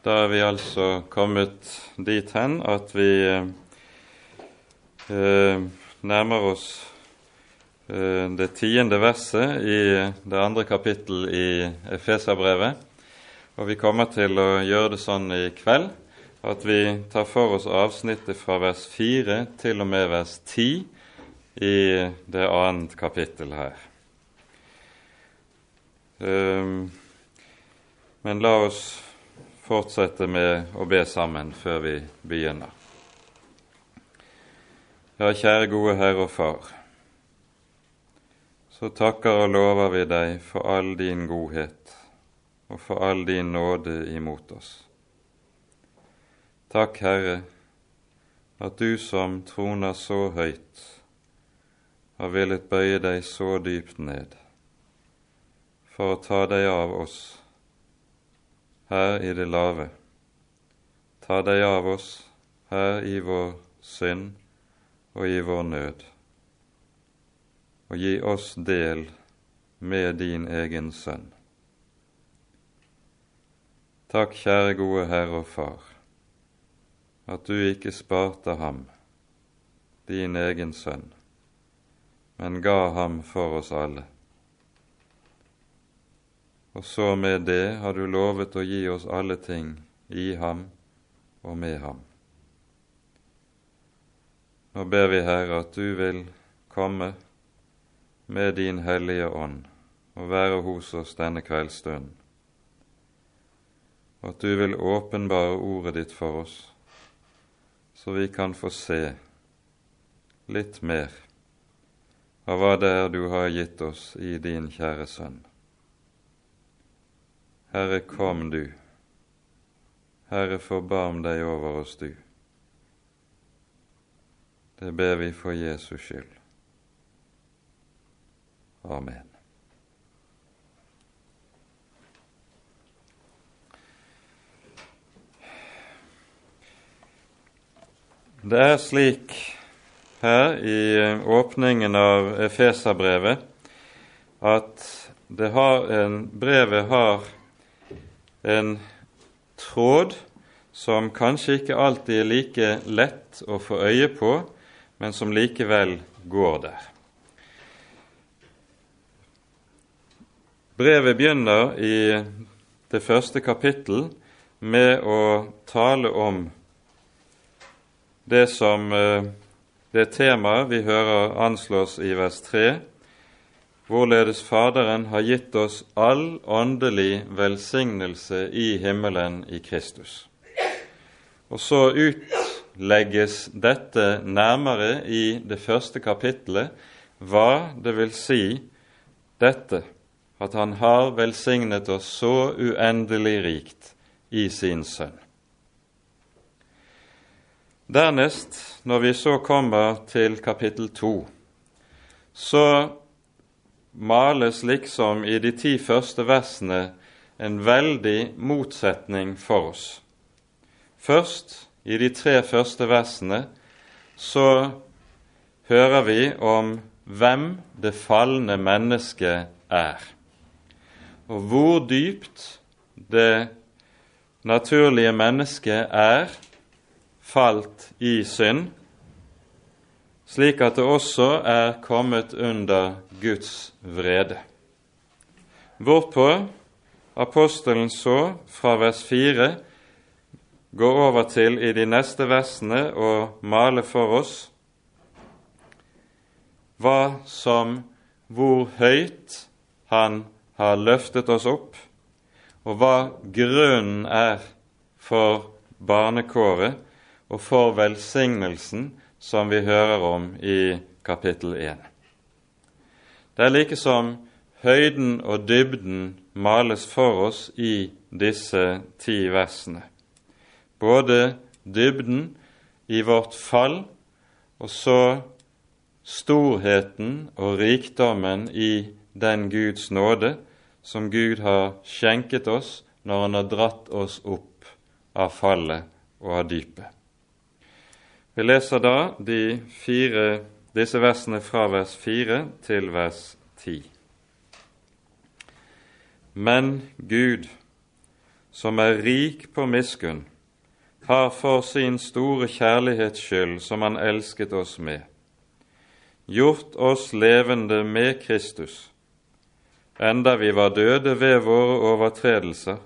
Da er vi altså kommet dit hen at vi eh, nærmer oss eh, det tiende verset i det andre kapittel i Efeserbrevet. Og vi kommer til å gjøre det sånn i kveld at vi tar for oss avsnittet fra vers 4 til og med vers 10 i det annet kapittel her. Ehm, men la oss fortsette med å be sammen før vi begynner. Ja, kjære gode Herre og Far. Så takker og lover vi deg for all din godhet og for all din nåde imot oss. Takk, Herre, at du som troner så høyt, har villet bøye deg så dypt ned for å ta deg av oss her i det lave, ta deg av oss her i vår synd og i vår nød, og gi oss del med din egen sønn. Takk, kjære gode Herre og Far, at du ikke sparte ham, din egen sønn, men ga ham for oss alle. Og så med det har du lovet å gi oss alle ting i ham og med ham. Nå ber vi, Herre, at du vil komme med din Hellige Ånd og være hos oss denne kveldsstunden, og at du vil åpenbare ordet ditt for oss så vi kan få se litt mer av hva det er du har gitt oss i din kjære Sønn. Herre, kom du. Herre, forbarm deg over oss, du. Det ber vi for Jesus skyld. Amen. Det er slik her i åpningen av Efeserbrevet at det har en, brevet har en tråd som kanskje ikke alltid er like lett å få øye på, men som likevel går der. Brevet begynner i det første kapittel med å tale om det som eh, det temaet vi hører anslås i vers 3, hvorledes Faderen har gitt oss all åndelig velsignelse i himmelen i Kristus. Og så utlegges dette nærmere i det første kapitlet, hva det vil si dette, at Han har velsignet oss så uendelig rikt i sin Sønn. Dernest, når vi så kommer til kapittel to, så males liksom i de ti første versene en veldig motsetning for oss. Først, i de tre første versene, så hører vi om hvem det falne mennesket er, og hvor dypt det naturlige mennesket er falt i synd, slik at det også er kommet under Guds vrede. Hvorpå apostelen så fra vers 4 går over til i de neste versene å male for oss hva som hvor høyt Han har løftet oss opp, og hva grunnen er for barnekåret og for velsignelsen som vi hører om i kapittel 1. Det er like som høyden og dybden males for oss i disse ti versene. Både dybden i vårt fall og så storheten og rikdommen i den Guds nåde som Gud har skjenket oss når Han har dratt oss opp av fallet og av dypet. Vi leser da fire, disse versene fra vers 4 til vers 10. Men Gud, som er rik på miskunn, har for sin store kjærlighets skyld, som han elsket oss med, gjort oss levende med Kristus, enda vi var døde ved våre overtredelser.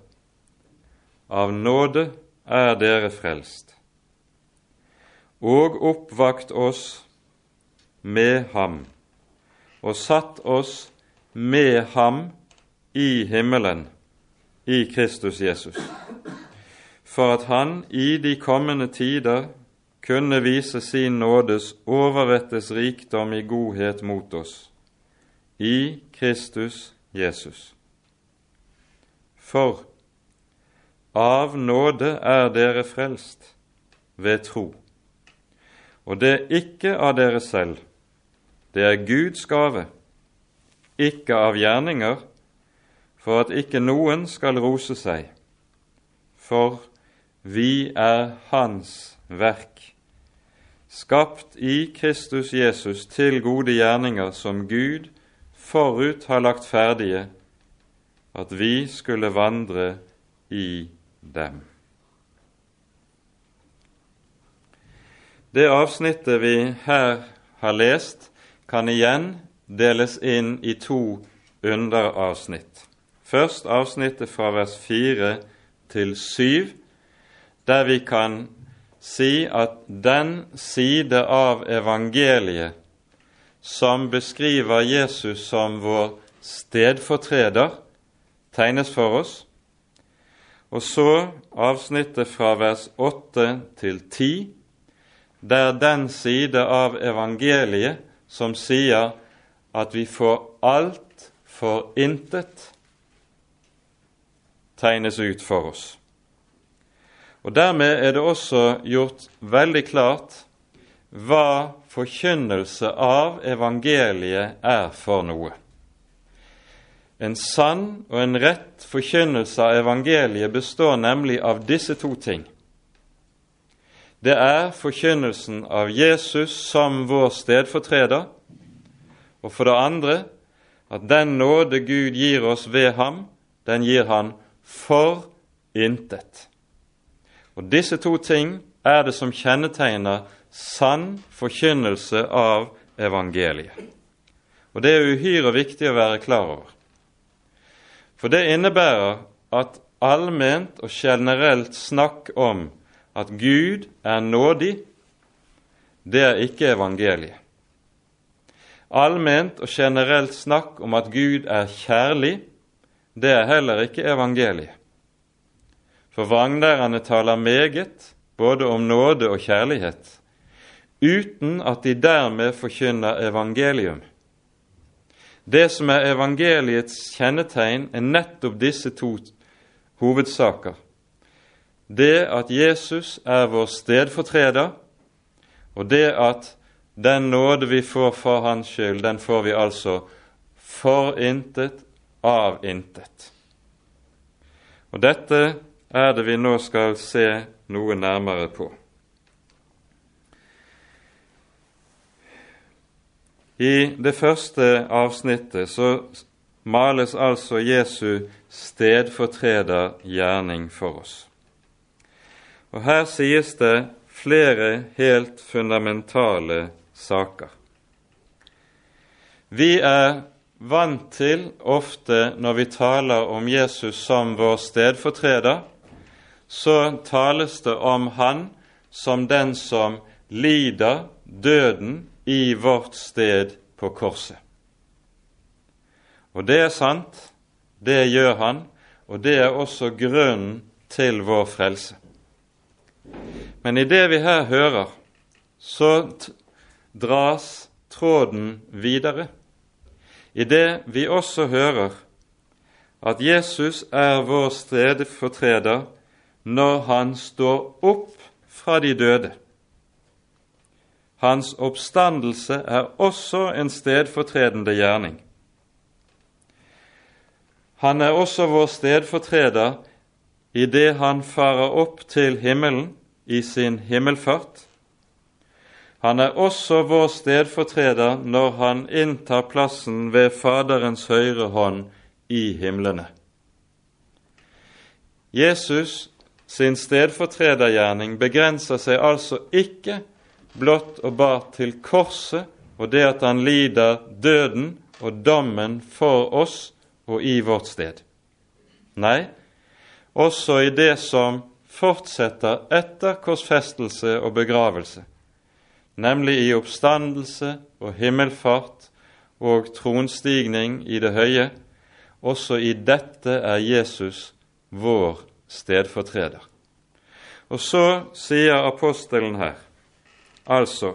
Av nåde er dere frelst, og oppvakt oss med ham, og satt oss med ham i himmelen i Kristus Jesus, for at han i de kommende tider kunne vise sin nådes overvettes rikdom i godhet mot oss, i Kristus Jesus. For av nåde er dere frelst ved tro, og det er ikke av dere selv, det er Guds gave, ikke av gjerninger, for at ikke noen skal rose seg. For vi er Hans verk, skapt i Kristus Jesus til gode gjerninger som Gud forut har lagt ferdige, at vi skulle vandre i dem. Det avsnittet vi her har lest, kan igjen deles inn i to underavsnitt. Først avsnittet fra vers 4 til 7, der vi kan si at den side av evangeliet som beskriver Jesus som vår stedfortreder, tegnes for oss. Og så avsnittet fra vers 8 til 10, der den side av evangeliet som sier at vi får alt for intet, tegnes ut for oss. Og Dermed er det også gjort veldig klart hva forkynnelse av evangeliet er for noe. En sann og en rett forkynnelse av evangeliet består nemlig av disse to ting. Det er forkynnelsen av Jesus som vår stedfortreder, og for det andre at den nåde Gud gir oss ved ham, den gir han for intet. Og disse to ting er det som kjennetegner sann forkynnelse av evangeliet. Og det er uhyre viktig å være klar over. For det innebærer at allment og generelt snakk om at Gud er nådig, det er ikke evangeliet. Allment og generelt snakk om at Gud er kjærlig, det er heller ikke evangeliet. For vrangdærerne taler meget både om nåde og kjærlighet, uten at de dermed forkynner evangelium. Det som er evangeliets kjennetegn, er nettopp disse to hovedsaker. Det at Jesus er vår stedfortreder, og det at den nåde vi får for hans skyld, den får vi altså for intet av intet. Og Dette er det vi nå skal se noe nærmere på. I det første avsnittet så males altså Jesu stedfortredergjerning for oss. Og Her sies det flere helt fundamentale saker. Vi er vant til ofte når vi taler om Jesus som vår stedfortreder, så tales det om han som den som lider døden i vårt sted på korset. Og det er sant, det gjør han, og det er også grunnen til vår frelse. Men i det vi her hører, så dras tråden videre i det vi også hører at Jesus er vår stedfortreder når han står opp fra de døde. Hans oppstandelse er også en stedfortredende gjerning. Han er også vår stedfortreder i det han farer opp til himmelen i sin himmelfart, han er også vår stedfortreder når han inntar plassen ved Faderens høyre hånd i himlene. Jesus sin stedfortredergjerning begrenser seg altså ikke blott og bart til korset og det at han lider døden og dommen for oss og i vårt sted. Nei, også i det som fortsetter etter korsfestelse og begravelse, nemlig i oppstandelse og himmelfart og tronstigning i det høye. Også i dette er Jesus vår stedfortreder. Og så sier apostelen her, altså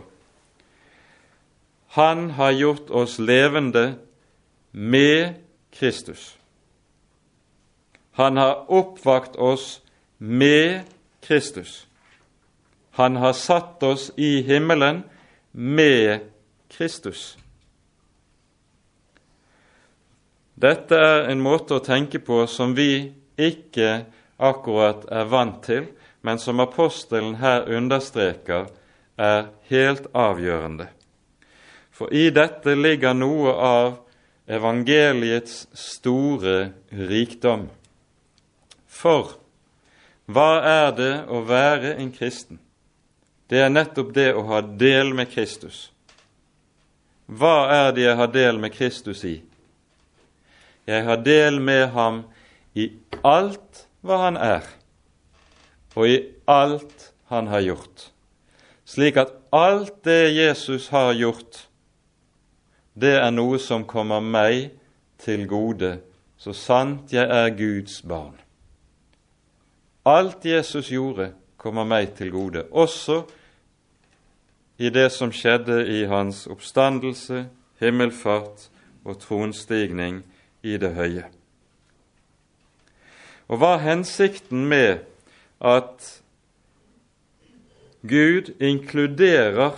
Han har gjort oss levende med Kristus. Han har oppvakt oss med Kristus. Han har satt oss i himmelen med Kristus. Dette er en måte å tenke på som vi ikke akkurat er vant til, men som apostelen her understreker er helt avgjørende. For i dette ligger noe av evangeliets store rikdom. For hva er det å være en kristen? Det er nettopp det å ha del med Kristus. Hva er det jeg har del med Kristus i? Jeg har del med ham i alt hva han er, og i alt han har gjort, slik at alt det Jesus har gjort, det er noe som kommer meg til gode, så sant jeg er Guds barn. Alt Jesus gjorde, kommer meg til gode, også i det som skjedde i hans oppstandelse, himmelfart og tronstigning i det høye. Og hva er hensikten med at Gud inkluderer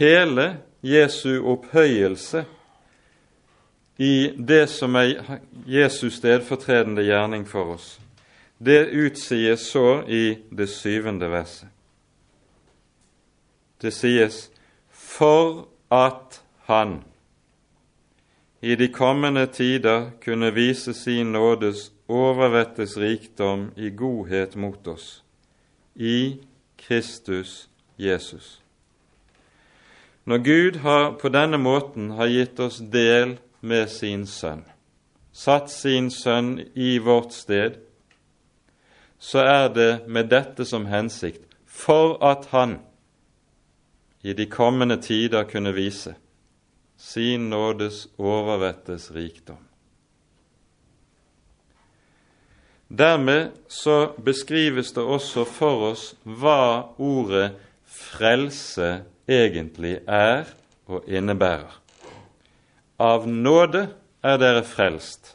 hele Jesu opphøyelse i det som er Jesus stedfortredende gjerning for oss? Det utsies så i det syvende verset. Det sies for at Han i de kommende tider kunne vise sin nådes overvettes rikdom i godhet mot oss, i Kristus Jesus. Når Gud har på denne måten har gitt oss del med sin Sønn, satt sin Sønn i vårt sted, så er det med dette som hensikt for at han i de kommende tider kunne vise sin nådes overvettes rikdom. Dermed så beskrives det også for oss hva ordet frelse egentlig er og innebærer. Av nåde er dere frelst,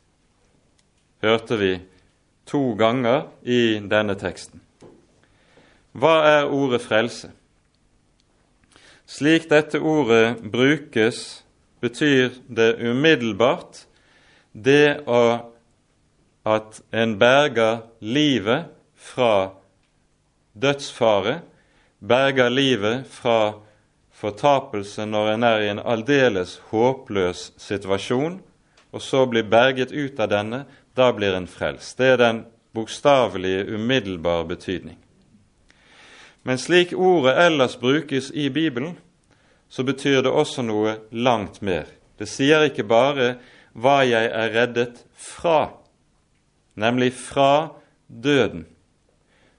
hørte vi to ganger i denne teksten. Hva er ordet frelse? Slik dette ordet brukes, betyr det umiddelbart det at en berger livet fra dødsfare, berger livet fra fortapelse når en er i en aldeles håpløs situasjon, og så blir berget ut av denne da blir en frelst. Det er den bokstavelige, umiddelbare betydning. Men slik ordet ellers brukes i Bibelen, så betyr det også noe langt mer. Det sier ikke bare hva jeg er reddet fra, nemlig fra døden,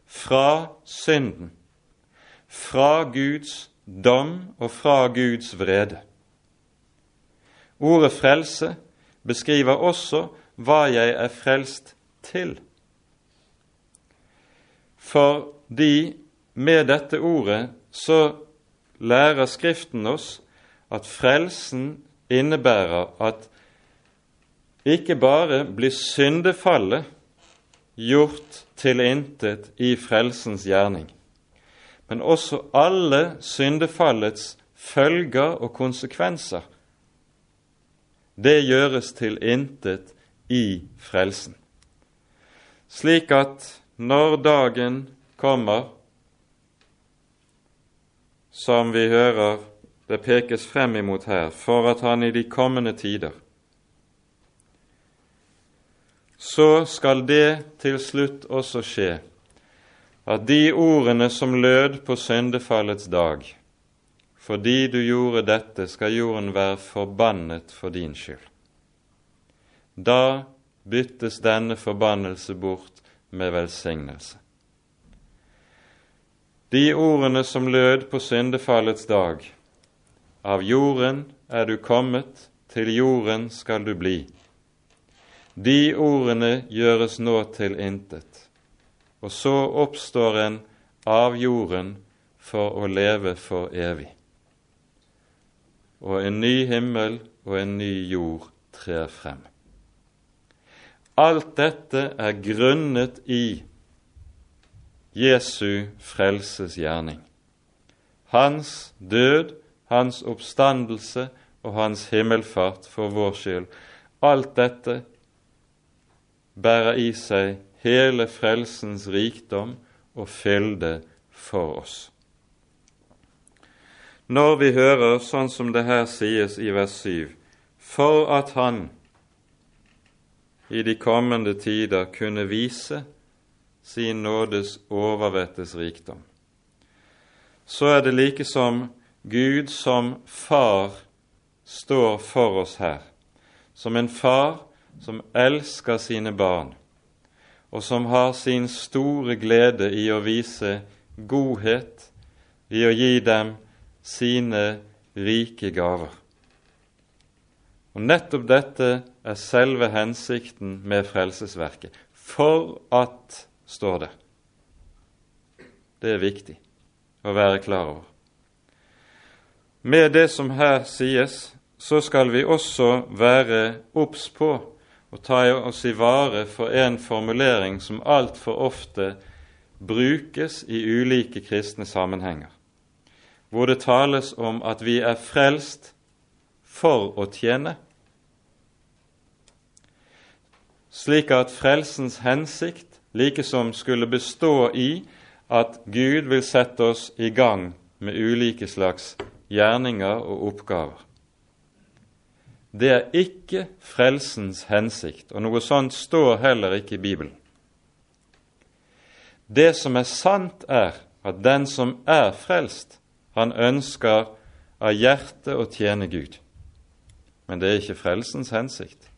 fra synden, fra Guds dom og fra Guds vrede. Ordet frelse beskriver også hva jeg er frelst til. Fordi med dette ordet så lærer Skriften oss at frelsen innebærer at ikke bare blir syndefallet gjort til intet i frelsens gjerning, men også alle syndefallets følger og konsekvenser. Det gjøres til intet i frelsen. Slik at når dagen kommer, som vi hører det pekes frem imot her, for at han i de kommende tider så skal det til slutt også skje at de ordene som lød på syndefallets dag, fordi du gjorde dette, skal jorden være forbannet for din skyld. Da byttes denne forbannelse bort med velsignelse. De ordene som lød på syndefallets dag, av jorden er du kommet, til jorden skal du bli. De ordene gjøres nå til intet, og så oppstår en av jorden for å leve for evig. Og en ny himmel og en ny jord trer frem. Alt dette er grunnet i Jesu frelses gjerning. Hans død, hans oppstandelse og hans himmelfart for vår skyld. Alt dette bærer i seg hele frelsens rikdom og fylde for oss. Når vi hører sånn som det her sies i vers 7, for at Han i de kommende tider kunne vise sin nådes overvettes rikdom, så er det like som Gud som far står for oss her, som en far som elsker sine barn, og som har sin store glede i å vise godhet, i å gi dem sine rike gaver. Og Nettopp dette er selve hensikten med frelsesverket. For at, står det. Det er viktig å være klar over. Med det som her sies, så skal vi også være obs på og ta oss i vare for en formulering som altfor ofte brukes i ulike kristne sammenhenger, hvor det tales om at vi er frelst for å tjene, slik at frelsens hensikt likesom skulle bestå i at Gud vil sette oss i gang med ulike slags gjerninger og oppgaver. Det er ikke frelsens hensikt, og noe sånt står heller ikke i Bibelen. Det som er sant, er at den som er frelst, han ønsker av hjertet å tjene Gud. Men det er ikke frelsens hensikt.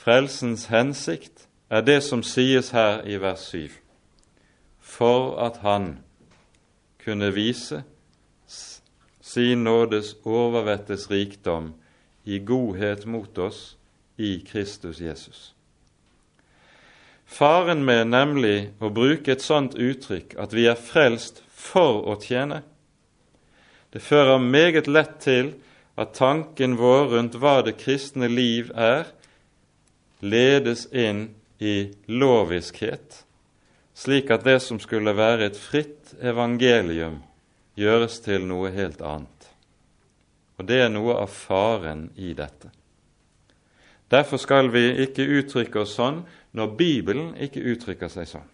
Frelsens hensikt er det som sies her i vers 7, for at han kunne vise sin nådes overvettes rikdom i godhet mot oss i Kristus Jesus. Faren med nemlig å bruke et sånt uttrykk at vi er frelst for å tjene, det fører meget lett til at tanken vår rundt hva det kristne liv er, ledes inn i loviskhet, slik at det som skulle være et fritt evangelium, gjøres til noe helt annet. Og det er noe av faren i dette. Derfor skal vi ikke uttrykke oss sånn når Bibelen ikke uttrykker seg sånn.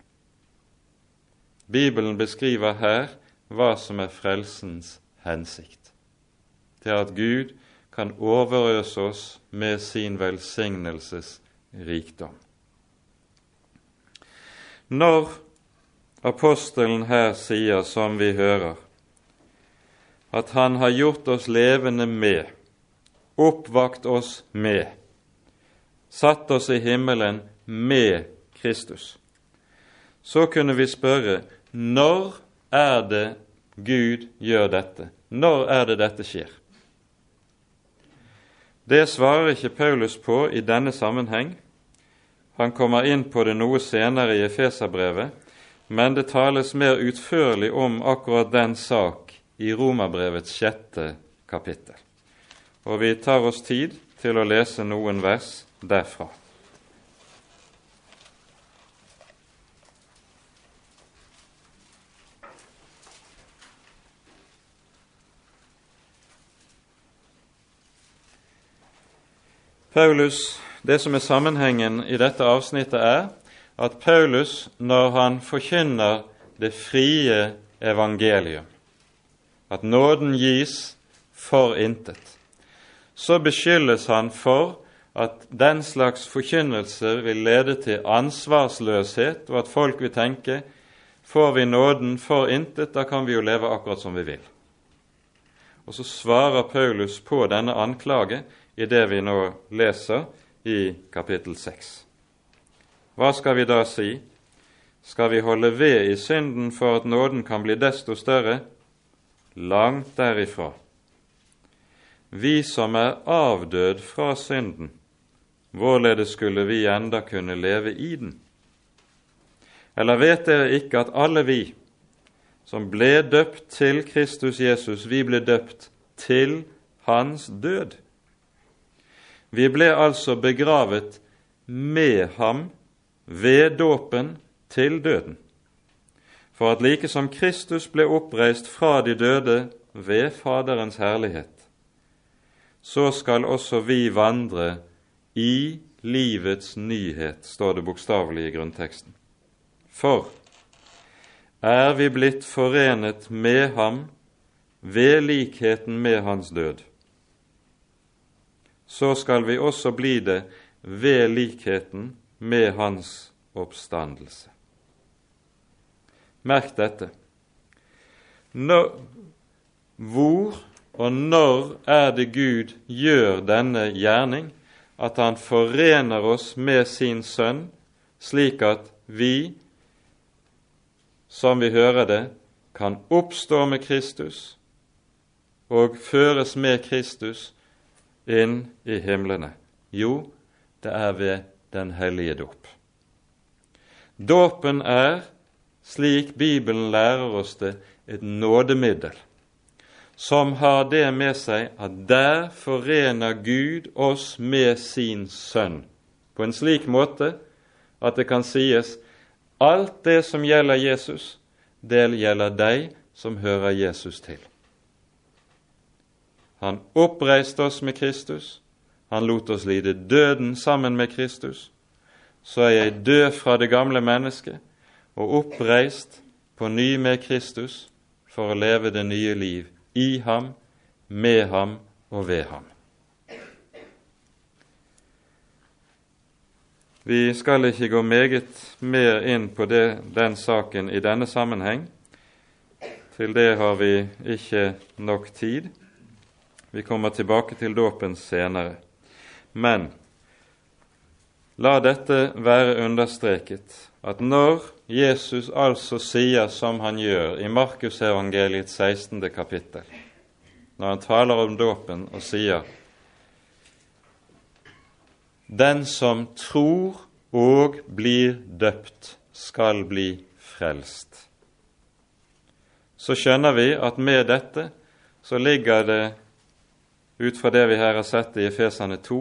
Bibelen beskriver her hva som er frelsens hensikt. Det er at Gud kan overøse oss med sin velsignelses rikdom. Når apostelen her sier, som vi hører, at Han har gjort oss levende med, oppvakt oss med, satt oss i himmelen med Kristus. Så kunne vi spørre når er det Gud gjør dette? Når er det dette skjer? Det svarer ikke Paulus på i denne sammenheng. Han kommer inn på det noe senere i Efeserbrevet, men det tales mer utførlig om akkurat den sak i Romerbrevets sjette kapittel. Og vi tar oss tid til å lese noen vers derfra. Paulus, Det som er sammenhengen i dette avsnittet, er at Paulus, når han forkynner det frie evangelium, at nåden gis for intet, så beskyldes han for at den slags forkynnelse vil lede til ansvarsløshet, og at folk vil tenke får vi nåden for intet, da kan vi jo leve akkurat som vi vil. Og så svarer Paulus på denne anklage i det vi nå leser i kapittel 6. Hva skal vi da si? Skal vi holde ved i synden for at nåden kan bli desto større? Langt derifra. Vi som er avdød fra synden, hvorledes skulle vi enda kunne leve i den? Eller vet dere ikke at alle vi som ble døpt til Kristus Jesus, vi ble døpt til hans død? Vi ble altså begravet med ham ved dåpen til døden, for at like som Kristus ble oppreist fra de døde ved Faderens herlighet, så skal også vi vandre i livets nyhet, står det bokstavelig i grunnteksten. For er vi blitt forenet med ham ved likheten med hans død, så skal vi også bli det ved likheten med hans oppstandelse. Merk dette. Når, hvor og når er det Gud gjør denne gjerning, at Han forener oss med sin Sønn, slik at vi, som vi hører det, kan oppstå med Kristus og føres med Kristus inn i himlene? Jo, det er ved Den hellige dåp. Dåpen er, slik Bibelen lærer oss det, et nådemiddel som har det med seg at der forener Gud oss med sin Sønn på en slik måte at det kan sies alt det som gjelder Jesus, det gjelder deg som hører Jesus til. Han oppreiste oss med Kristus, han lot oss lide døden sammen med Kristus. Så er jeg død fra det gamle mennesket og oppreist på ny med Kristus for å leve det nye liv i ham, med ham og ved ham. Vi skal ikke gå meget mer inn på det, den saken i denne sammenheng. Til det har vi ikke nok tid. Vi kommer tilbake til dåpen senere. Men la dette være understreket at når Jesus altså sier som han gjør i Markusevangeliets 16. kapittel, når han taler om dåpen og sier Den som tror og blir døpt, skal bli frelst. Så skjønner vi at med dette så ligger det, ut fra det vi her har sett i Efesane 2,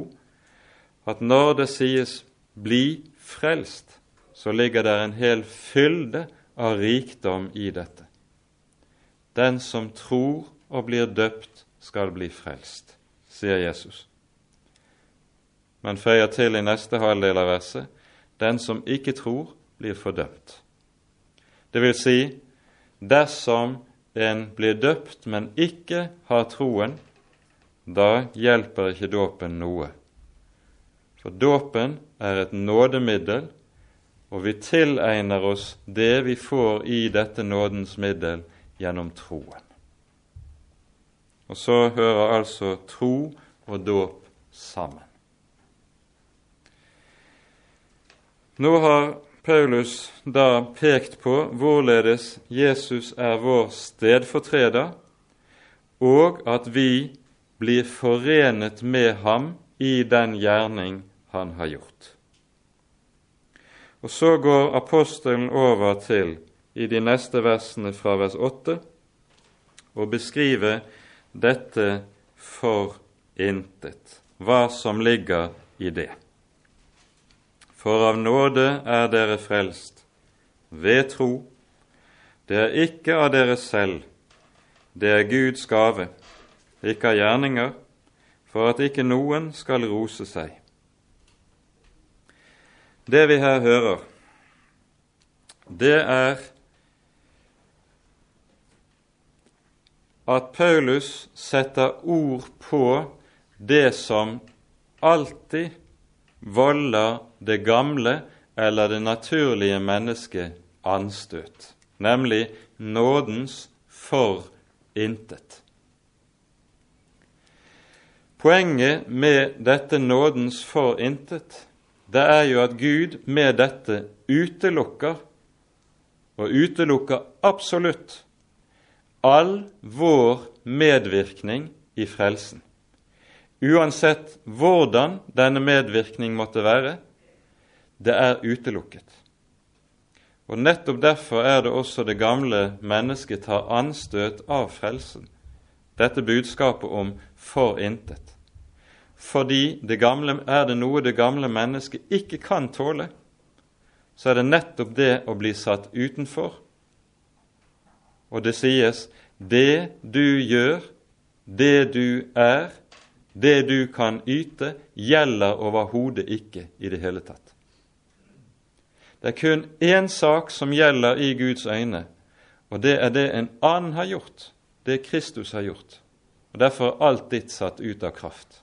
at når det sies 'bli frelst', så ligger det en hel fylde av rikdom i dette. Den som tror og blir døpt, skal bli frelst, sier Jesus. Men føyer til i neste halvdel av verset den som ikke tror, blir fordømt. Det vil si, dersom en blir døpt, men ikke har troen, da hjelper ikke dåpen noe. For dåpen er et nådemiddel og vi tilegner oss det vi får i dette nådens middel gjennom troen. Og så hører altså tro og dåp sammen. Nå har Paulus da pekt på hvorledes Jesus er vår stedfortreder, og at vi blir forenet med ham i den gjerning han har gjort. Og så går apostelen over til, i de neste versene fra vers 8, å beskrive dette for intet, hva som ligger i det. For av nåde er dere frelst, ved tro. Det er ikke av dere selv, det er Guds gave, ikke av gjerninger, for at ikke noen skal rose seg. Det vi her hører, det er at Paulus setter ord på det som alltid volder det gamle eller det naturlige mennesket anstøt, nemlig nådens for intet. Poenget med dette nådens for intet, det er jo at Gud med dette utelukker, og utelukker absolutt, all vår medvirkning i frelsen. Uansett hvordan denne medvirkning måtte være, det er utelukket. Og Nettopp derfor er det også det gamle mennesket tar anstøt av frelsen, dette budskapet om for intet. Fordi det gamle, er det noe det gamle mennesket ikke kan tåle, så er det nettopp det å bli satt utenfor. Og det sies det du gjør, det du er, det du kan yte, gjelder overhodet ikke i det hele tatt. Det er kun én sak som gjelder i Guds øyne, og det er det en annen har gjort, det Kristus har gjort. Og Derfor er alt ditt satt ut av kraft.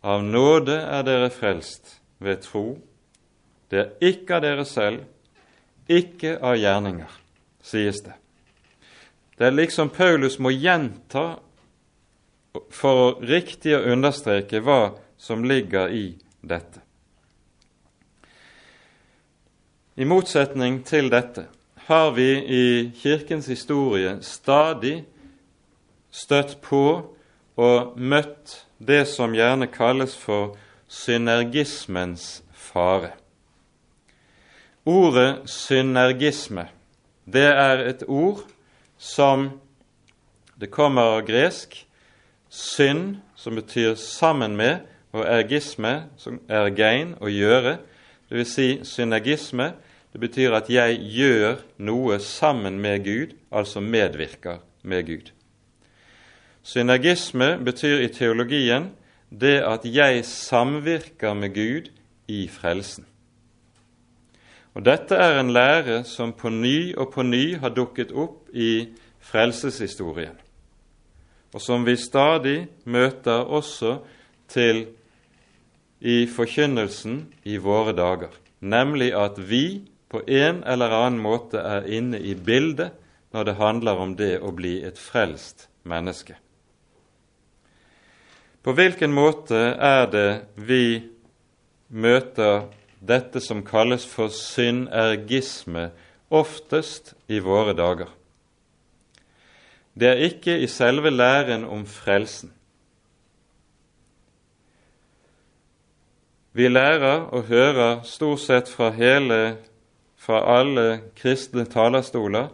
Av nåde er dere frelst ved tro. Det er ikke av dere selv, ikke av gjerninger, sies det. Det er liksom Paulus må gjenta for riktig å understreke hva som ligger i dette. I motsetning til dette har vi i Kirkens historie stadig støtt på og møtt det som gjerne kalles for synergismens fare. Ordet synergisme det er et ord som det kommer av gresk synd, som betyr sammen med, og ergisme, som er gein, å gjøre. Det vil si synergisme det betyr at jeg gjør noe sammen med Gud, altså medvirker med Gud. Synergisme betyr i teologien det at jeg samvirker med Gud i frelsen. Og Dette er en lære som på ny og på ny har dukket opp i frelseshistorien, og som vi stadig møter også til i forkynnelsen i våre dager, nemlig at vi på en eller annen måte er inne i bildet når det handler om det å bli et frelst menneske. På hvilken måte er det vi møter dette som kalles for synergisme, oftest i våre dager? Det er ikke i selve læren om frelsen. Vi lærer og hører stort sett fra hele fra alle kristne talerstoler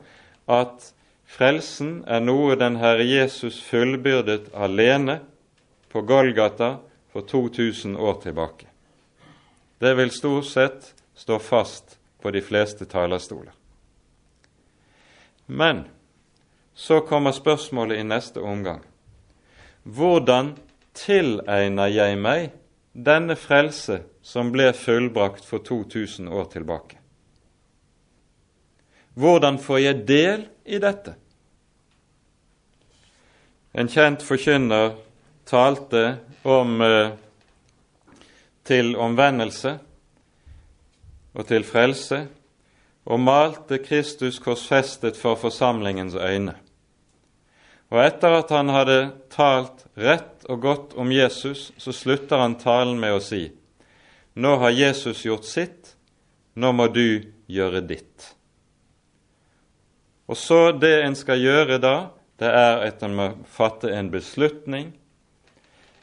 at frelsen er noe den Herre Jesus fullbyrdet alene på Golgata for 2000 år tilbake. Det vil stort sett stå fast på de fleste talerstoler. Men så kommer spørsmålet i neste omgang. Hvordan tilegner jeg meg denne frelse som ble fullbrakt for 2000 år tilbake? Hvordan får jeg del i dette? En kjent forkynner talte om eh, til omvendelse og til frelse, og malte Kristus korsfestet for forsamlingens øyne. Og etter at han hadde talt rett og godt om Jesus, så slutter han talen med å si:" Nå har Jesus gjort sitt, nå må du gjøre ditt. Og så det en skal gjøre da, det er at en må fatte en beslutning.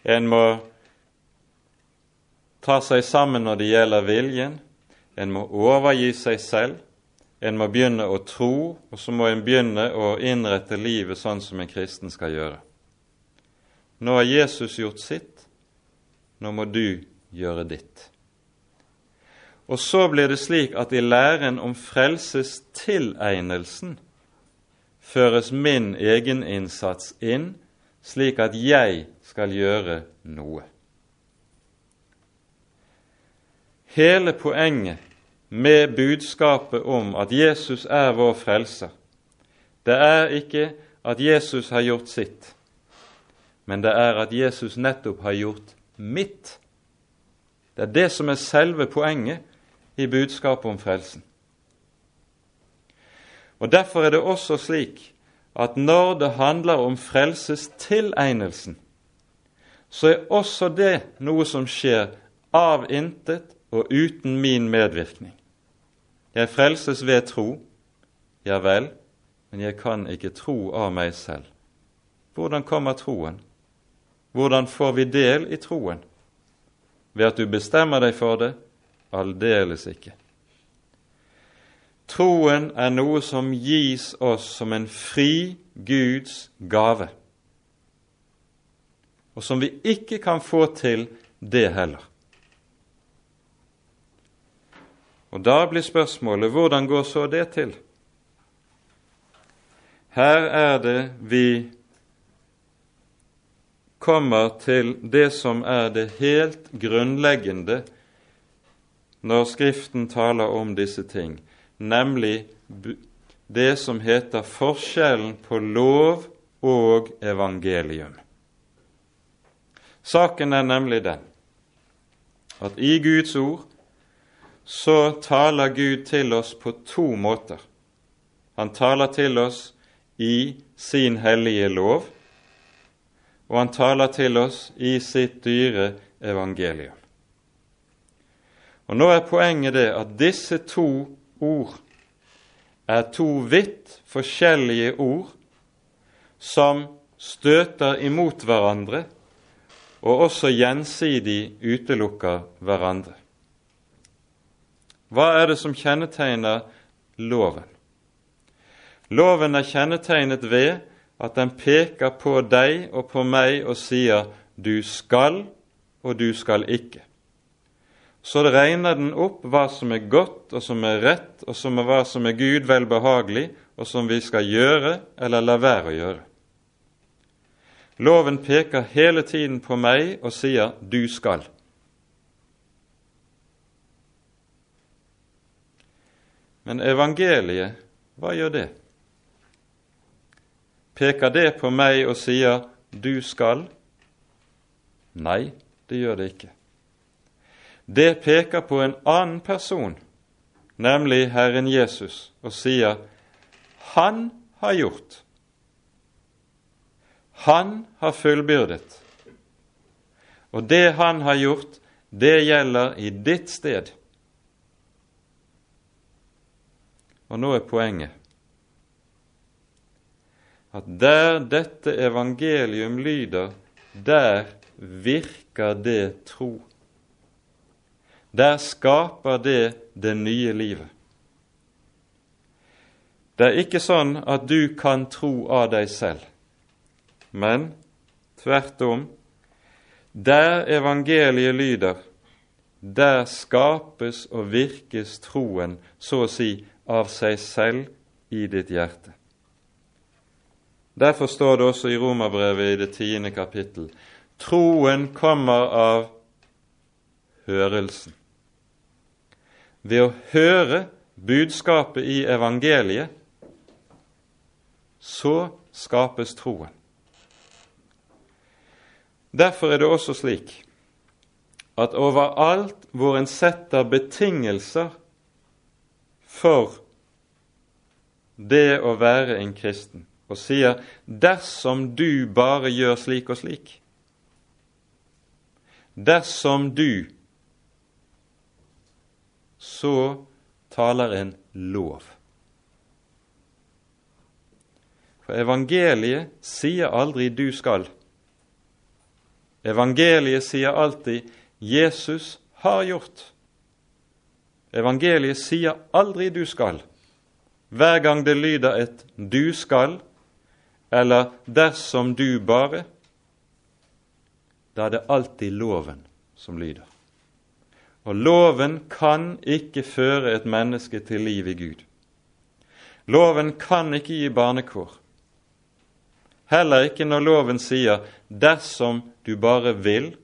En må ta seg sammen når det gjelder viljen. En må overgi seg selv. En må begynne å tro, og så må en begynne å innrette livet sånn som en kristen skal gjøre. Nå har Jesus gjort sitt, nå må du gjøre ditt. Og så blir det slik at i læren om frelsestilegnelsen føres min egeninnsats inn, slik at jeg skal gjøre noe. Hele poenget med budskapet om at Jesus er vår frelser, det er ikke at Jesus har gjort sitt, men det er at Jesus nettopp har gjort mitt. Det er det som er selve poenget i budskapet om frelsen. Og Derfor er det også slik at når det handler om frelsestilegnelsen, så er også det noe som skjer av intet og uten min medvirkning. Jeg frelses ved tro, ja vel, men jeg kan ikke tro av meg selv. Hvordan kommer troen? Hvordan får vi del i troen? Ved at du bestemmer deg for det? Aldeles ikke. Troen er noe som gis oss som en fri Guds gave, og som vi ikke kan få til det heller. Og Da blir spørsmålet hvordan går så det til? Her er det vi kommer til det som er det helt grunnleggende når Skriften taler om disse ting, nemlig det som heter forskjellen på lov og evangelium. Saken er nemlig den at i Guds ord så taler Gud til oss på to måter. Han taler til oss i sin hellige lov, og han taler til oss i sitt dyre evangelium. Og Nå er poenget det at disse to ord er to vidt forskjellige ord som støter imot hverandre og også gjensidig utelukker hverandre. Hva er det som kjennetegner loven? Loven er kjennetegnet ved at den peker på deg og på meg og sier 'du skal' og 'du skal ikke'. Så regner den opp hva som er godt og som er rett, og som er hva som er Gud velbehagelig, og som vi skal gjøre eller la være å gjøre. Loven peker hele tiden på meg og sier 'du skal'. Men evangeliet, hva gjør det? Peker det på meg og sier 'du skal'? Nei, det gjør det ikke. Det peker på en annen person, nemlig Herren Jesus, og sier 'Han har gjort'. Han har fullbyrdet. Og det han har gjort, det gjelder i ditt sted. Og nå er poenget at der dette evangelium lyder, der virker det tro. Der skaper det det nye livet. Det er ikke sånn at du kan tro av deg selv, men tvert om, der evangeliet lyder, der skapes og virkes troen, så å si, av seg selv i ditt hjerte. Derfor står det også i Romerbrevet i det tiende kapittel troen kommer av hørelsen. Ved å høre budskapet i evangeliet, så skapes troen. Derfor er det også slik at overalt hvor en setter betingelser for det å være en kristen, og sier 'dersom du bare gjør slik og slik', dersom du, så taler en lov. For evangeliet sier aldri 'du skal'. Evangeliet sier alltid 'Jesus har gjort'. Evangeliet sier aldri 'du skal'. Hver gang det lyder et 'du skal', eller 'dersom du bare', da er det alltid loven som lyder. Og loven kan ikke føre et menneske til liv i Gud. Loven kan ikke gi barnekår. Heller ikke når loven sier 'dersom du bare vil',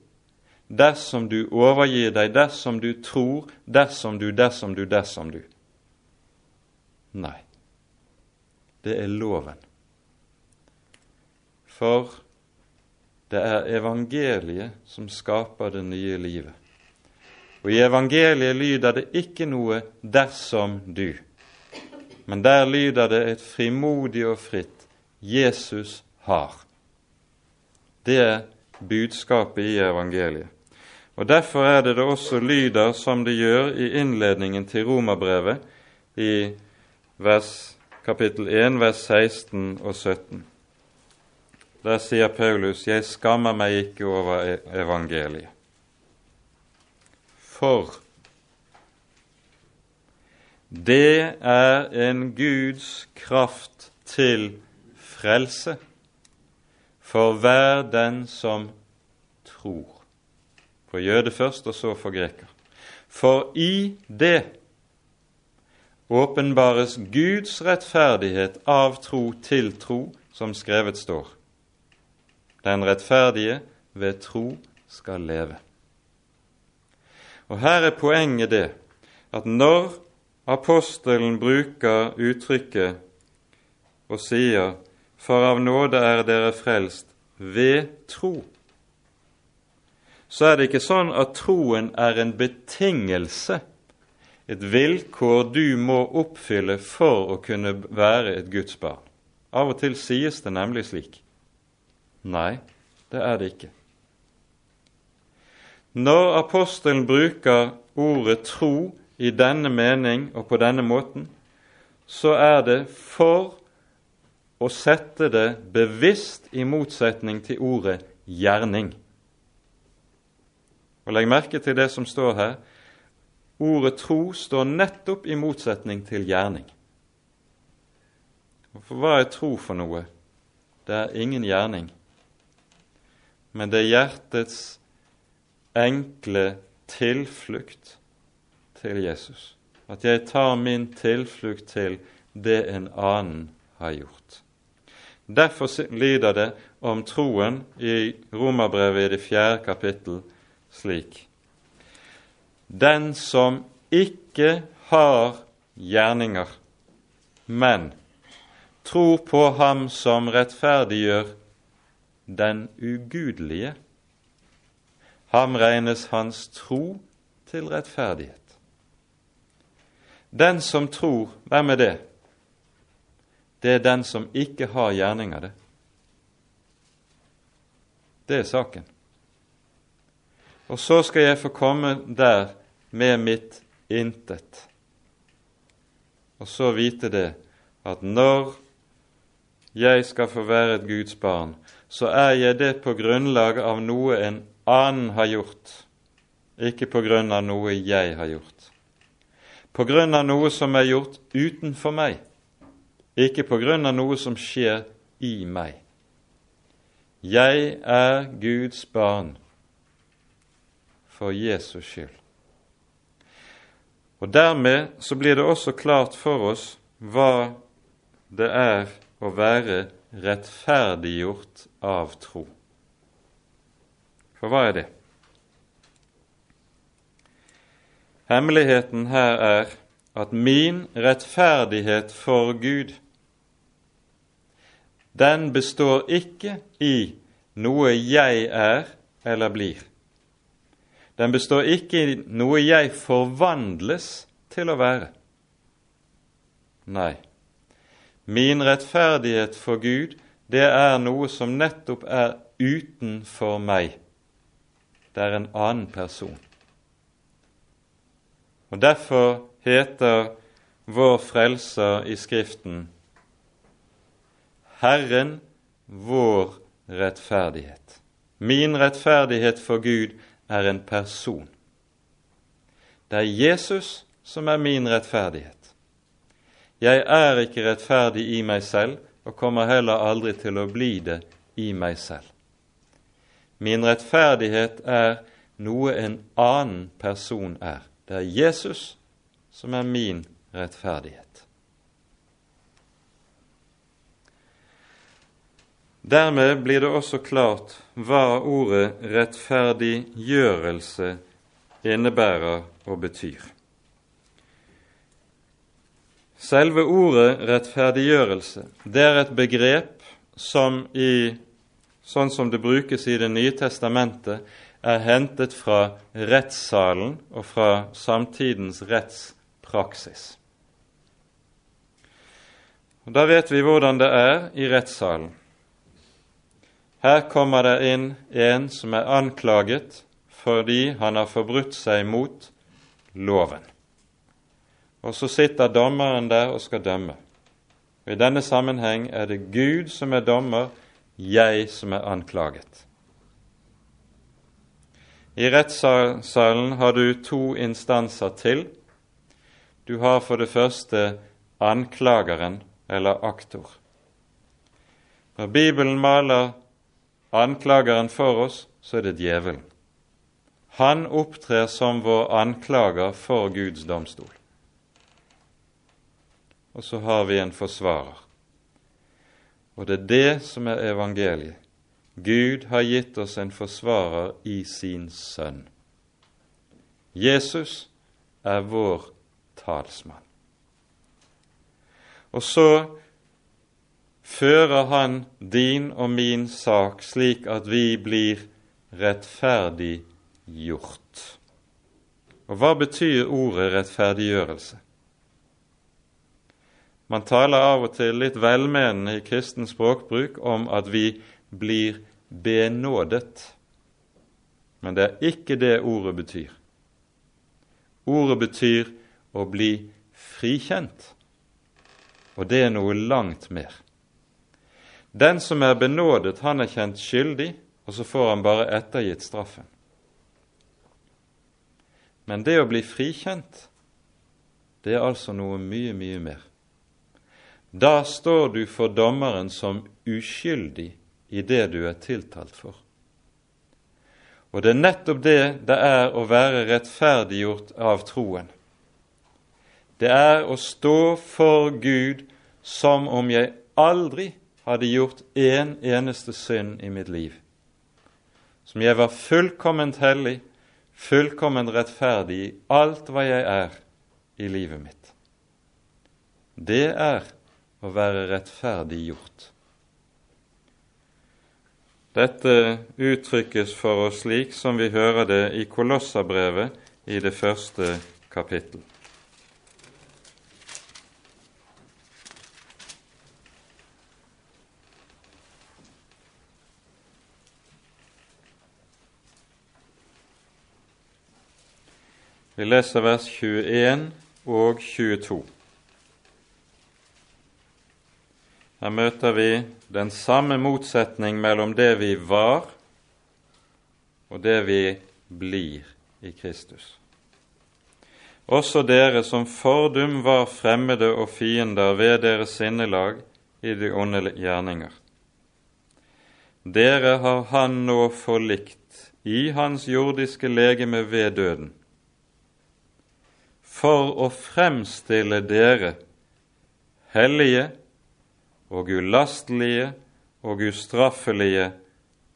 dersom du overgir deg, dersom du tror, dersom du, dersom du, dersom du. Nei, det er loven. For Det er evangeliet som skaper det nye livet. Og i evangeliet lyder det ikke noe 'dersom du', men der lyder det et frimodig og fritt 'Jesus har'. Det er budskapet i evangeliet. Og Derfor er det det også lyder som det gjør i innledningen til romerbrevet i vers, kapittel 1, vers 16 og 17. Der sier Paulus, 'Jeg skammer meg ikke over e- evangeliet'. For det er en Guds kraft til frelse for hver den som tror. For jøde først, og så for greker. For i det åpenbares Guds rettferdighet av tro til tro, som skrevet står. Den rettferdige ved tro skal leve. Og Her er poenget det at når apostelen bruker uttrykket og sier 'For av nåde er dere frelst ved tro', så er det ikke sånn at troen er en betingelse, et vilkår du må oppfylle for å kunne være et Guds barn. Av og til sies det nemlig slik. Nei, det er det ikke. Når apostelen bruker ordet tro i denne mening og på denne måten, så er det for å sette det bevisst i motsetning til ordet gjerning. Og Legg merke til det som står her. Ordet tro står nettopp i motsetning til gjerning. For hva er tro for noe? Det er ingen gjerning men det er hjertets enkle tilflukt til Jesus. At jeg tar min tilflukt til det en annen har gjort. Derfor lider det om troen i Romerbrevet i det fjerde kapittel slik Den som ikke har gjerninger, men tror på Ham som rettferdiggjør den ugudelige. Ham regnes hans tro til rettferdighet. Den som tror, hvem er det? Det er den som ikke har gjerninger, det. Det er saken. Og så skal jeg få komme der med mitt intet. Og så vite det at når jeg skal få være et Guds barn, så er jeg det på grunnlag av noe en annen har gjort, ikke på grunn av noe jeg har gjort. På grunn av noe som er gjort utenfor meg, ikke på grunn av noe som skjer i meg. Jeg er Guds barn for Jesus skyld. Og Dermed så blir det også klart for oss hva det er å være rettferdiggjort av tro. For hva er det? Hemmeligheten her er at min rettferdighet for Gud, den består ikke i noe jeg er eller blir. Den består ikke i noe jeg forvandles til å være. Nei, Min rettferdighet for Gud, det er noe som nettopp er utenfor meg. Det er en annen person. Og Derfor heter vår Frelser i Skriften Herren vår rettferdighet. Min rettferdighet for Gud er en person. Det er Jesus som er min rettferdighet. Jeg er ikke rettferdig i meg selv og kommer heller aldri til å bli det i meg selv. Min rettferdighet er noe en annen person er. Det er Jesus som er min rettferdighet. Dermed blir det også klart hva ordet rettferdiggjørelse innebærer og betyr. Selve ordet rettferdiggjørelse det er et begrep som i sånn som det brukes i Det nye testamentet, er hentet fra rettssalen og fra samtidens rettspraksis. Og Da vet vi hvordan det er i rettssalen. Her kommer det inn en som er anklaget fordi han har forbrutt seg mot loven. Og så sitter dommeren der og skal dømme. Og I denne sammenheng er det Gud som er dommer, jeg som er anklaget. I rettssalen har du to instanser til. Du har for det første anklageren, eller aktor. Når Bibelen maler anklageren for oss, så er det djevelen. Han opptrer som vår anklager for Guds domstol. Og så har vi en forsvarer. Og det er det som er evangeliet. Gud har gitt oss en forsvarer i sin sønn. Jesus er vår talsmann. Og så fører han din og min sak slik at vi blir rettferdiggjort. Og hva betyr ordet rettferdiggjørelse? Man taler av og til litt velmenende i kristen språkbruk om at vi blir benådet. Men det er ikke det ordet betyr. Ordet betyr å bli frikjent, og det er noe langt mer. Den som er benådet, han er kjent skyldig, og så får han bare ettergitt straffen. Men det å bli frikjent, det er altså noe mye, mye mer. Da står du for dommeren som uskyldig i det du er tiltalt for. Og det er nettopp det det er å være rettferdiggjort av troen. Det er å stå for Gud som om jeg aldri hadde gjort én en eneste synd i mitt liv. Som jeg var fullkomment hellig, fullkomment rettferdig i alt hva jeg er i livet mitt. Det er å være rettferdiggjort. Dette uttrykkes for oss slik som vi hører det i Kolossabrevet i det første kapittel. Vi leser vers 21 og 22. Her møter vi den samme motsetning mellom det vi var, og det vi blir i Kristus. Også dere som fordum var fremmede og fiender ved deres sinnelag i de onde gjerninger. Dere har Han nå forlikt i Hans jordiske legeme ved døden, for å fremstille dere hellige og ulastelige og ustraffelige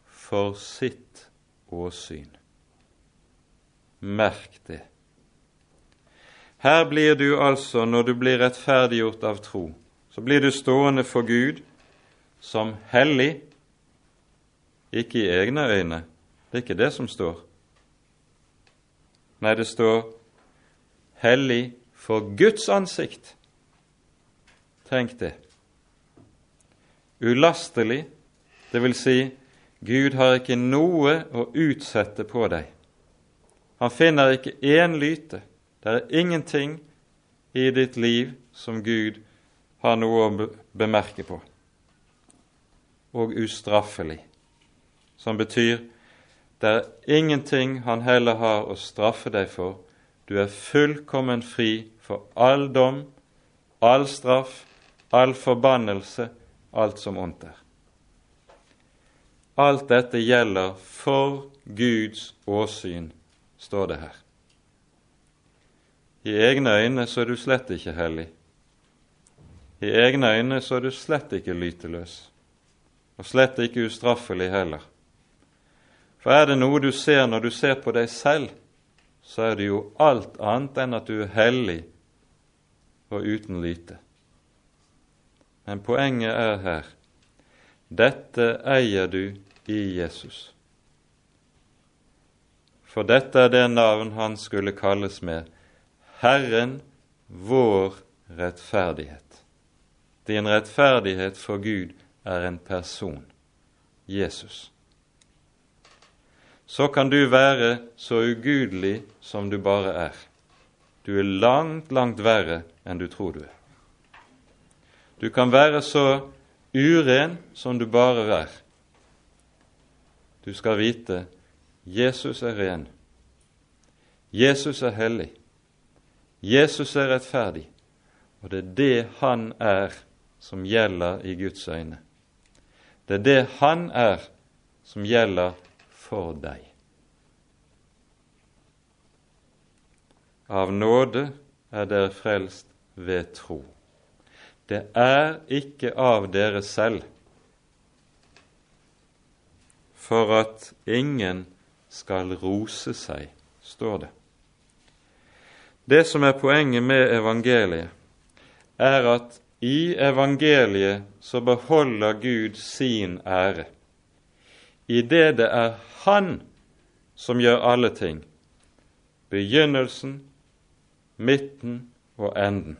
for sitt åsyn. Merk det. Her blir du altså, når du blir rettferdiggjort av tro, så blir du stående for Gud som hellig, ikke i egne øyne. Det er ikke det som står. Nei, det står hellig for Guds ansikt. Tenk det ulastelig, dvs. Si, Gud har ikke noe å utsette på deg. Han finner ikke én lyte. Det er ingenting i ditt liv som Gud har noe å bemerke på. Og ustraffelig, som betyr det er ingenting han heller har å straffe deg for. Du er fullkommen fri for all dom, all straff, all forbannelse alt som ondt er. Alt dette gjelder for Guds åsyn, står det her. I egne øyne så er du slett ikke hellig. I egne øyne så er du slett ikke lyteløs, og slett ikke ustraffelig heller. For er det noe du ser når du ser på deg selv, så er det jo alt annet enn at du er hellig og uten lyte. Men poenget er her dette eier du i Jesus. For dette er det navn han skulle kalles med, Herren vår rettferdighet. Din rettferdighet for Gud er en person, Jesus. Så kan du være så ugudelig som du bare er. Du er langt, langt verre enn du tror du er. Du kan være så uren som du bare er. Du skal vite Jesus er ren. Jesus er hellig. Jesus er rettferdig. Og det er det han er som gjelder i Guds øyne. Det er det han er som gjelder for deg. Av nåde er dere frelst ved tro. Det er ikke av dere selv, for at ingen skal rose seg, står det. Det som er poenget med evangeliet, er at i evangeliet så beholder Gud sin ære. I det det er Han som gjør alle ting, begynnelsen, midten og enden.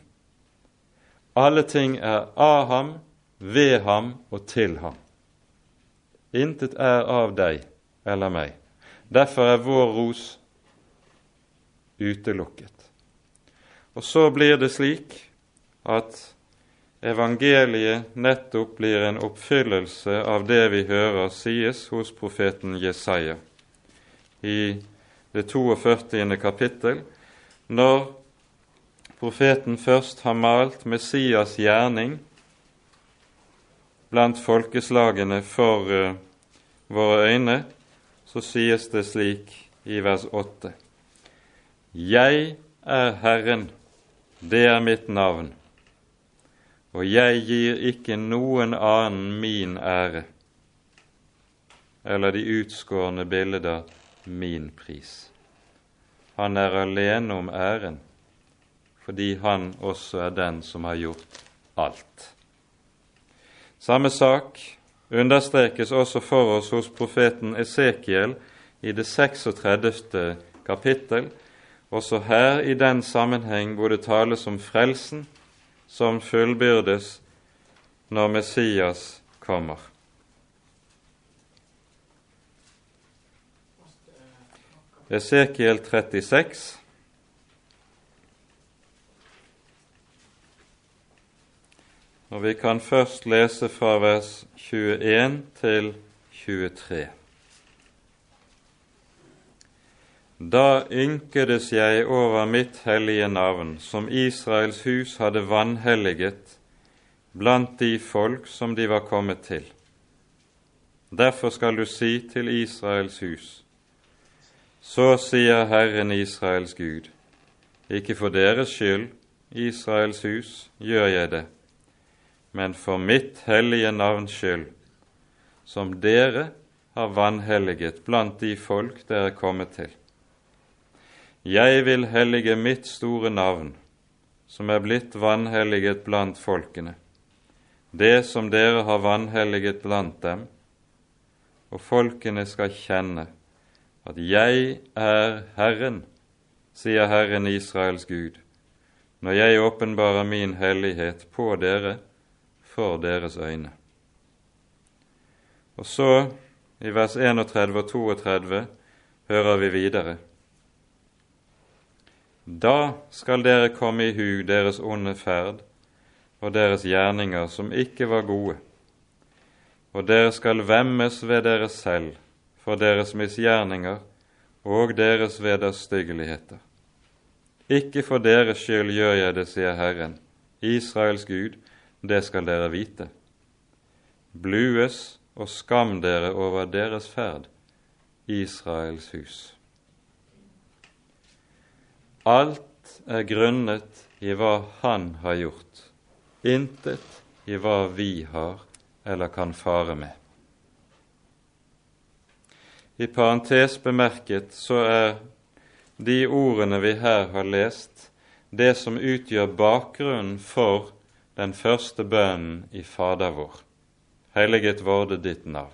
Alle ting er av ham, ved ham og til ham. Intet er av deg eller meg. Derfor er vår ros utelukket. Og så blir det slik at evangeliet nettopp blir en oppfyllelse av det vi hører sies hos profeten Jesaja i det 42. kapittel, når profeten først har malt Messias gjerning blant folkeslagene for uh, våre øyne, så sies det slik i vers 8.: Jeg er Herren, det er mitt navn, og jeg gir ikke noen annen min ære, eller de utskårne bilder min pris. Han er alene om æren, fordi han også er den som har gjort alt. Samme sak understrekes også for oss hos profeten Esekiel i det 36. kapittel, også her i den sammenheng hvor det tales om frelsen som fullbyrdes når Messias kommer. Esekiel 36 Og vi kan først lese fra vers 21 til 23. Da ynkedes jeg over mitt hellige navn, som Israels hus hadde vanhelliget blant de folk som de var kommet til. Derfor skal du si til Israels hus, så sier Herren Israels Gud, ikke for deres skyld, Israels hus, gjør jeg det, men for mitt hellige navns skyld, som dere har vanhelliget blant de folk dere er kommet til. Jeg vil hellige mitt store navn, som er blitt vanhelliget blant folkene, det som dere har vanhelliget blant dem, og folkene skal kjenne at jeg er Herren, sier Herren Israels Gud, når jeg åpenbarer min hellighet på dere for deres øyne. Og så, i vers 31 og 32, hører vi videre. Da skal dere komme i hug deres onde ferd og deres gjerninger som ikke var gode, og dere skal vemmes ved dere selv for deres misgjerninger og deres vederstyggeligheter. Ikke for deres skyld gjør jeg det, sier Herren, Israels Gud, det skal dere vite. Blues og skam dere over deres ferd, Israels hus. Alt er grunnet i hva Han har gjort, intet i hva vi har eller kan fare med. I parentes bemerket så er de ordene vi her har lest, det som utgjør bakgrunnen for den første bønnen i Fader vår. Helliget vorde ditt navn.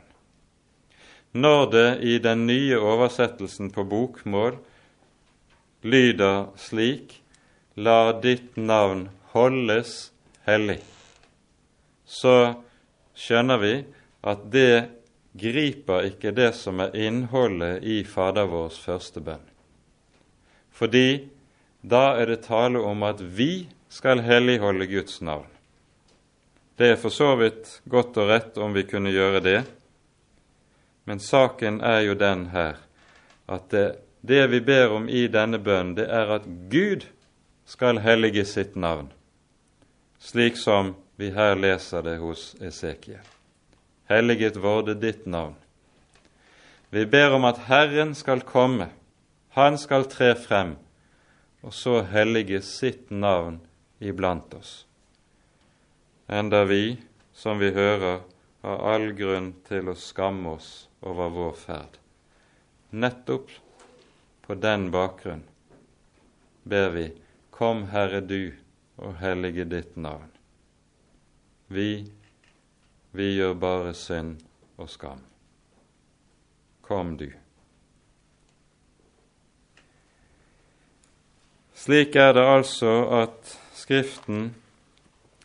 når det i den nye oversettelsen på bokmål lyder slik La ditt navn holdes hellig, så skjønner vi at det griper ikke det som er innholdet i Fader vårs første bønn. Fordi da er det tale om at vi skal helligholde Guds navn. Det er for så vidt godt og rett om vi kunne gjøre det, men saken er jo den her at det, det vi ber om i denne bønnen, det er at Gud skal hellige sitt navn, slik som vi her leser det hos Esekiel. Helliget vorde ditt navn. Vi ber om at Herren skal komme, Han skal tre frem, og så hellige sitt navn iblant oss. Enda vi, som vi hører, har all grunn til å skamme oss over vår ferd. Nettopp på den bakgrunn ber vi, Kom, Herre du, og hellige ditt navn. Vi, vi gjør bare synd og skam. Kom du. Slik er det altså at Skriften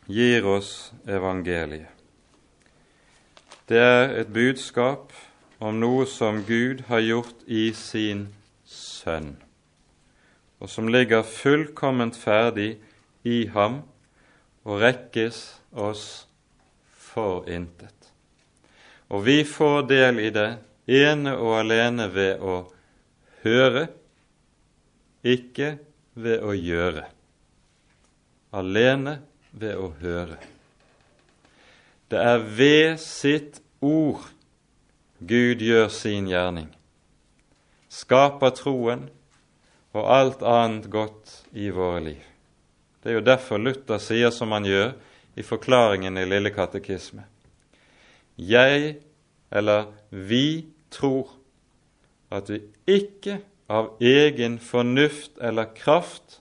gir oss evangeliet. Det er et budskap om noe som Gud har gjort i sin Sønn, og som ligger fullkomment ferdig i ham og rekkes oss for intet. Og vi får del i det ene og alene ved å høre, ikke ved å gjøre. Alene ved å høre. Det er ved sitt ord Gud gjør sin gjerning, skaper troen og alt annet godt i våre liv. Det er jo derfor Luther sier som han gjør i forklaringen i Lille katekisme. Jeg, eller vi, tror at vi ikke av egen fornuft eller kraft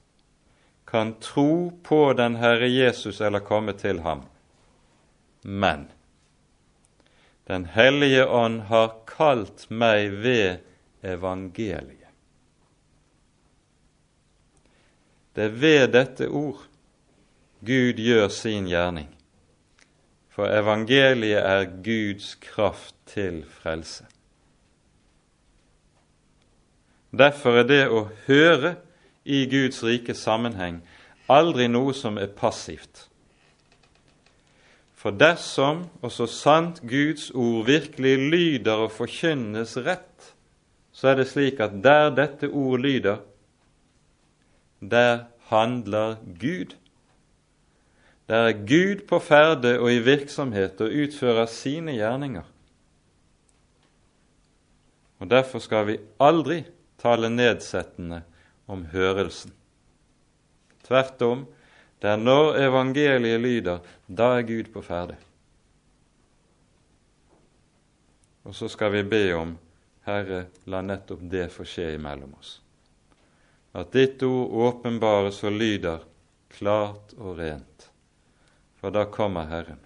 kan tro på den Herre Jesus eller komme til ham. Men Den hellige ånd har kalt meg ved evangeliet. Det er ved dette ord Gud gjør sin gjerning, for evangeliet er Guds kraft til frelse. Derfor er det å høre i Guds rike sammenheng aldri noe som er passivt. For dersom og så sant Guds ord virkelig lyder og forkynnes rett, så er det slik at der dette ord lyder, der handler Gud. Der er Gud på ferde og i virksomhet og utfører sine gjerninger. Og Derfor skal vi aldri tale nedsettende om hørelsen. Tvert om, det er når evangeliet lyder, da er Gud på ferde. Og så skal vi be om, Herre, la nettopp det få skje imellom oss. At ditt ord åpenbares og lyder klart og rent, for da kommer Herren.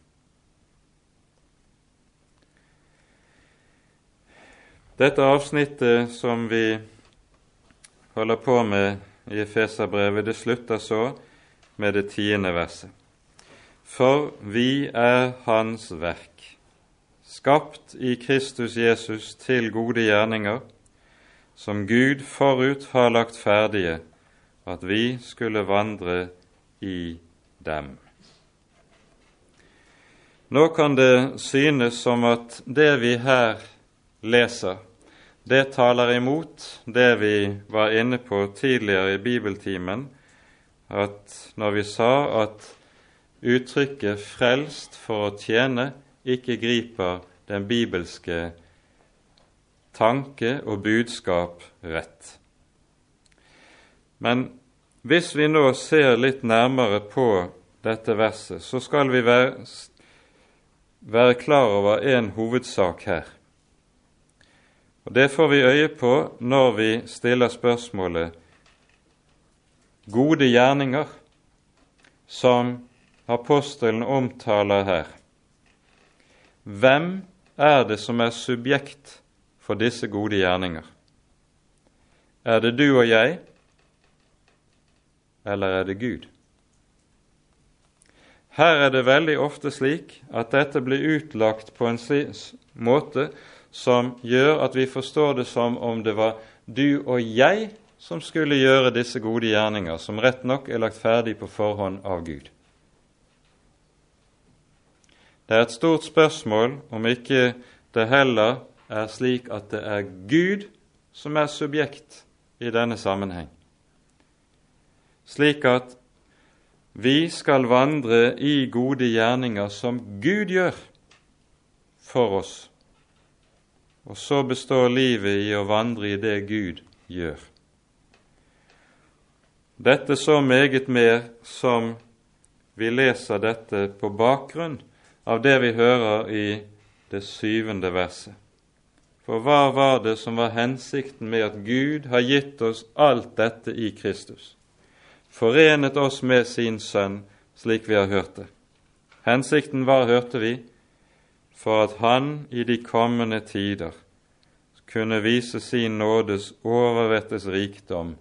Dette avsnittet som vi holder på med i Efeserbrevet, det slutter så med det tiende verset. For vi er Hans verk, skapt i Kristus Jesus til gode gjerninger, som Gud forut har lagt ferdige, at vi skulle vandre i dem. Nå kan det synes som at det vi her leser, det taler imot det vi var inne på tidligere i bibeltimen, at når vi sa at uttrykket 'frelst for å tjene' ikke griper den bibelske tanke og budskap rett. Men hvis vi nå ser litt nærmere på dette verset, så skal vi være, være klar over en hovedsak her. Og Det får vi øye på når vi stiller spørsmålet gode gjerninger, som apostelen omtaler her. Hvem er det som er subjekt for disse gode gjerninger? Er det du og jeg, eller er det Gud? Her er det veldig ofte slik at dette blir utlagt på en slik måte som gjør at vi forstår det som om det var du og jeg som skulle gjøre disse gode gjerninger, som rett nok er lagt ferdig på forhånd av Gud. Det er et stort spørsmål om ikke det heller er slik at det er Gud som er subjekt i denne sammenheng, slik at vi skal vandre i gode gjerninger som Gud gjør for oss, og så består livet i å vandre i det Gud gjør. Dette så meget mer som vi leser dette på bakgrunn av det vi hører i det syvende verset. For hva var det som var hensikten med at Gud har gitt oss alt dette i Kristus? Forenet oss med sin Sønn, slik vi har hørt det. Hensikten var, hørte vi, for at Han i de kommende tider kunne vise sin nådes overvettes rikdom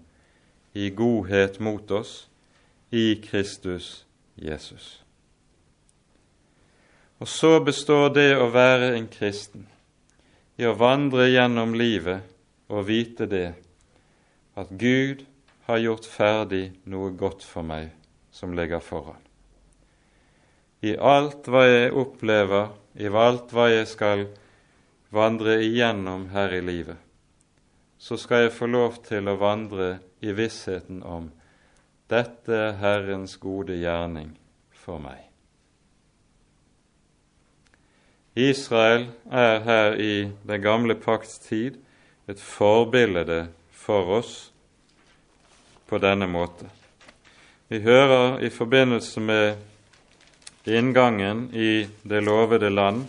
i godhet mot oss i Kristus Jesus. Og så består det å være en kristen i å vandre gjennom livet og vite det at Gud har gjort ferdig noe godt for meg som ligger foran. I alt hva jeg opplever, i alt hva jeg skal vandre igjennom her i livet, så skal jeg få lov til å vandre i vissheten om dette er Herrens gode gjerning for meg. Israel er her i den gamle pakts tid et forbilde for oss på denne måte. Vi hører i forbindelse med inngangen i det lovede land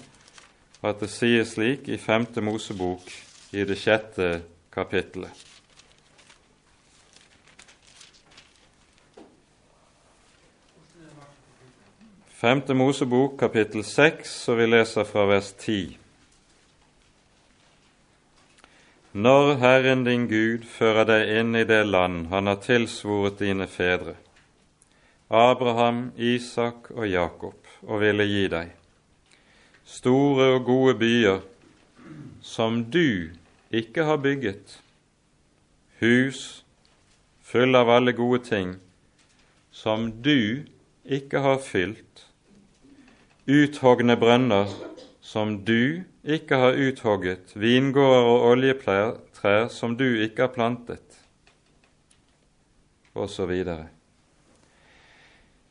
at det sies slik i femte Mosebok i det sjette kapittelet. Femte Mosebok, kapittel seks, og vi leser fra vers ti. Når Herren din Gud fører deg inn i det land Han har tilsvoret dine fedre, Abraham, Isak og Jakob, og ville gi deg, store og gode byer som du ikke har bygget, hus fulle av alle gode ting, som du ikke har fylt, uthogne brønner som du ikke har uthogget, vingårder og oljetrær som du ikke har plantet, osv.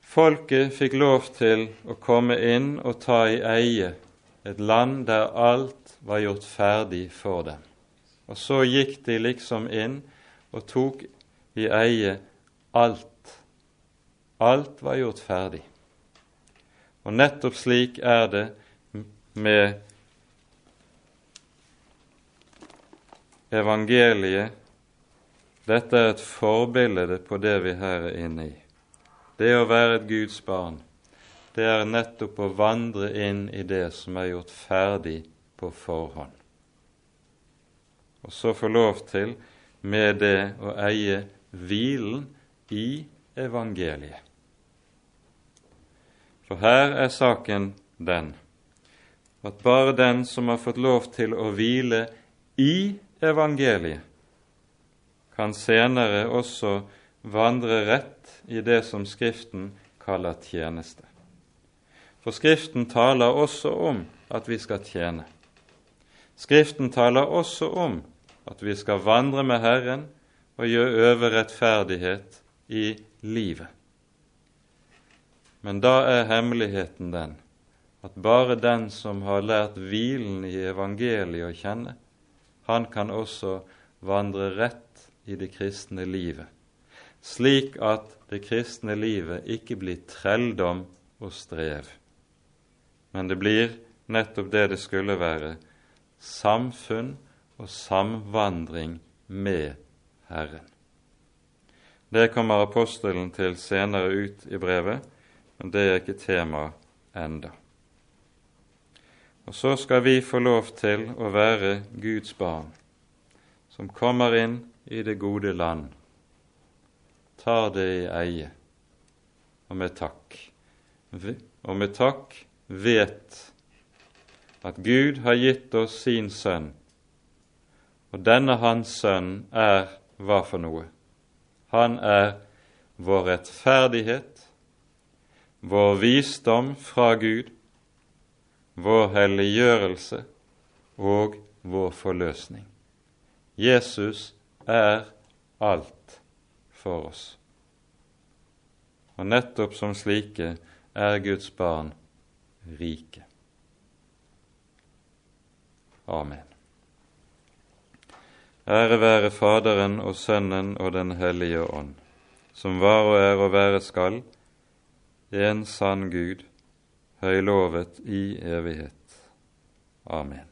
Folket fikk lov til å komme inn og ta i eie et land der alt var gjort ferdig for dem. Og så gikk de liksom inn og tok i eie alt. Alt var gjort ferdig. Og nettopp slik er det med evangeliet. Dette er et forbilde på det vi her er inne i. Det å være et Guds barn, det er nettopp å vandre inn i det som er gjort ferdig på forhånd. Og så få lov til med det å eie hvilen i evangeliet. For her er saken den at bare den som har fått lov til å hvile i evangeliet, kan senere også vandre rett i det som Skriften kaller tjeneste. For Skriften taler også om at vi skal tjene. Skriften taler også om at vi skal vandre med Herren og øve rettferdighet i livet. Men da er hemmeligheten den at bare den som har lært hvilen i evangeliet å kjenne, han kan også vandre rett i det kristne livet, slik at det kristne livet ikke blir trelldom og strev, men det blir nettopp det det skulle være samfunn og samvandring med Herren. Det kommer apostelen til senere ut i brevet men det er ikke tema enda. Og så skal vi få lov til å være Guds barn, som kommer inn i det gode land, tar det i eie, og med takk. Og med takk vet at Gud har gitt oss sin sønn, og denne hans sønn er hva for noe? Han er vår rettferdighet, vår visdom fra Gud, vår helliggjørelse og vår forløsning. Jesus er alt for oss. Og nettopp som slike er Guds barn rike. Amen. Ære være Faderen og Sønnen og Den hellige ånd, som var og er og være skal, en sann Gud, høylovet i evighet. Amen.